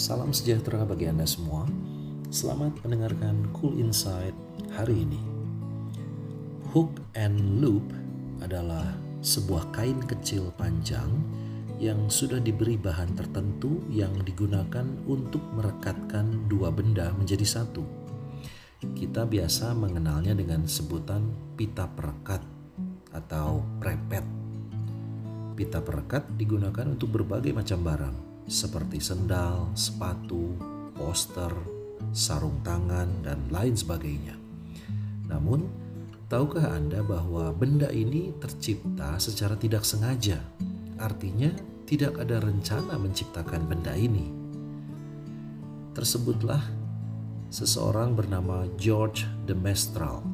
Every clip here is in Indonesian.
Salam sejahtera bagi Anda semua. Selamat mendengarkan Cool Insight hari ini. Hook and loop adalah sebuah kain kecil panjang yang sudah diberi bahan tertentu yang digunakan untuk merekatkan dua benda menjadi satu. Kita biasa mengenalnya dengan sebutan pita perekat atau prepet. Pita perekat digunakan untuk berbagai macam barang, seperti sendal, sepatu, poster, sarung tangan, dan lain sebagainya. Namun, tahukah Anda bahwa benda ini tercipta secara tidak sengaja? Artinya, tidak ada rencana menciptakan benda ini. Tersebutlah seseorang bernama George de Mestral.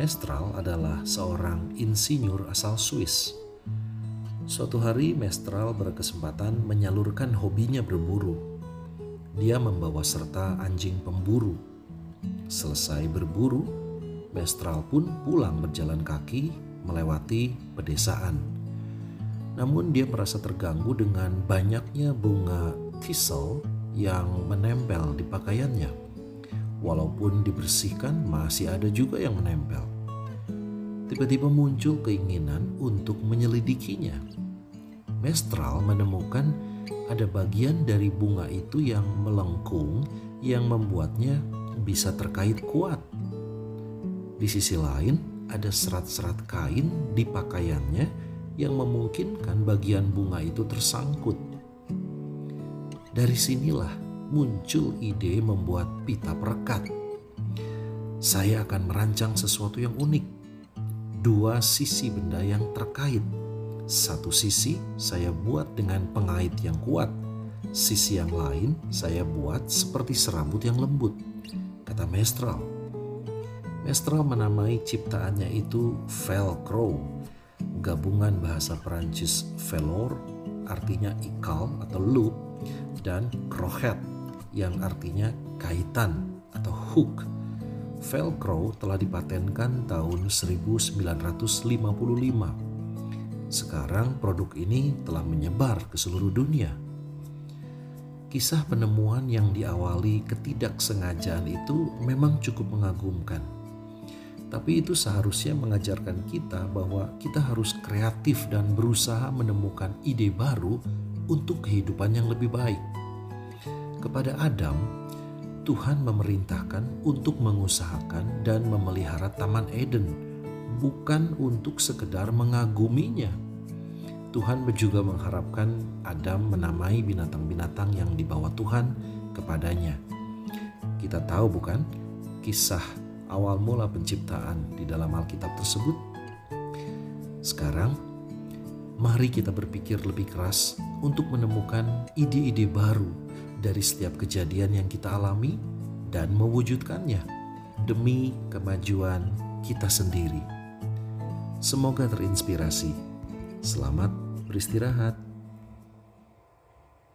Mestral adalah seorang insinyur asal Swiss Suatu hari Mestral berkesempatan menyalurkan hobinya berburu. Dia membawa serta anjing pemburu. Selesai berburu, Mestral pun pulang berjalan kaki melewati pedesaan. Namun dia merasa terganggu dengan banyaknya bunga thistle yang menempel di pakaiannya. Walaupun dibersihkan, masih ada juga yang menempel. Tiba-tiba muncul keinginan untuk menyelidikinya Mestral menemukan ada bagian dari bunga itu yang melengkung yang membuatnya bisa terkait kuat. Di sisi lain, ada serat-serat kain di pakaiannya yang memungkinkan bagian bunga itu tersangkut. Dari sinilah muncul ide membuat pita perekat. Saya akan merancang sesuatu yang unik. Dua sisi benda yang terkait satu sisi saya buat dengan pengait yang kuat, sisi yang lain saya buat seperti serabut yang lembut, kata Mestral. Mestral menamai ciptaannya itu Velcro, gabungan bahasa Perancis velour artinya ikal atau loop dan crochet yang artinya kaitan atau hook. Velcro telah dipatenkan tahun 1955 sekarang produk ini telah menyebar ke seluruh dunia. Kisah penemuan yang diawali ketidaksengajaan itu memang cukup mengagumkan. Tapi itu seharusnya mengajarkan kita bahwa kita harus kreatif dan berusaha menemukan ide baru untuk kehidupan yang lebih baik. Kepada Adam, Tuhan memerintahkan untuk mengusahakan dan memelihara Taman Eden bukan untuk sekedar mengaguminya. Tuhan juga mengharapkan Adam menamai binatang-binatang yang dibawa Tuhan kepadanya. Kita tahu bukan kisah awal mula penciptaan di dalam Alkitab tersebut? Sekarang, mari kita berpikir lebih keras untuk menemukan ide-ide baru dari setiap kejadian yang kita alami dan mewujudkannya demi kemajuan kita sendiri. Semoga terinspirasi. Selamat beristirahat.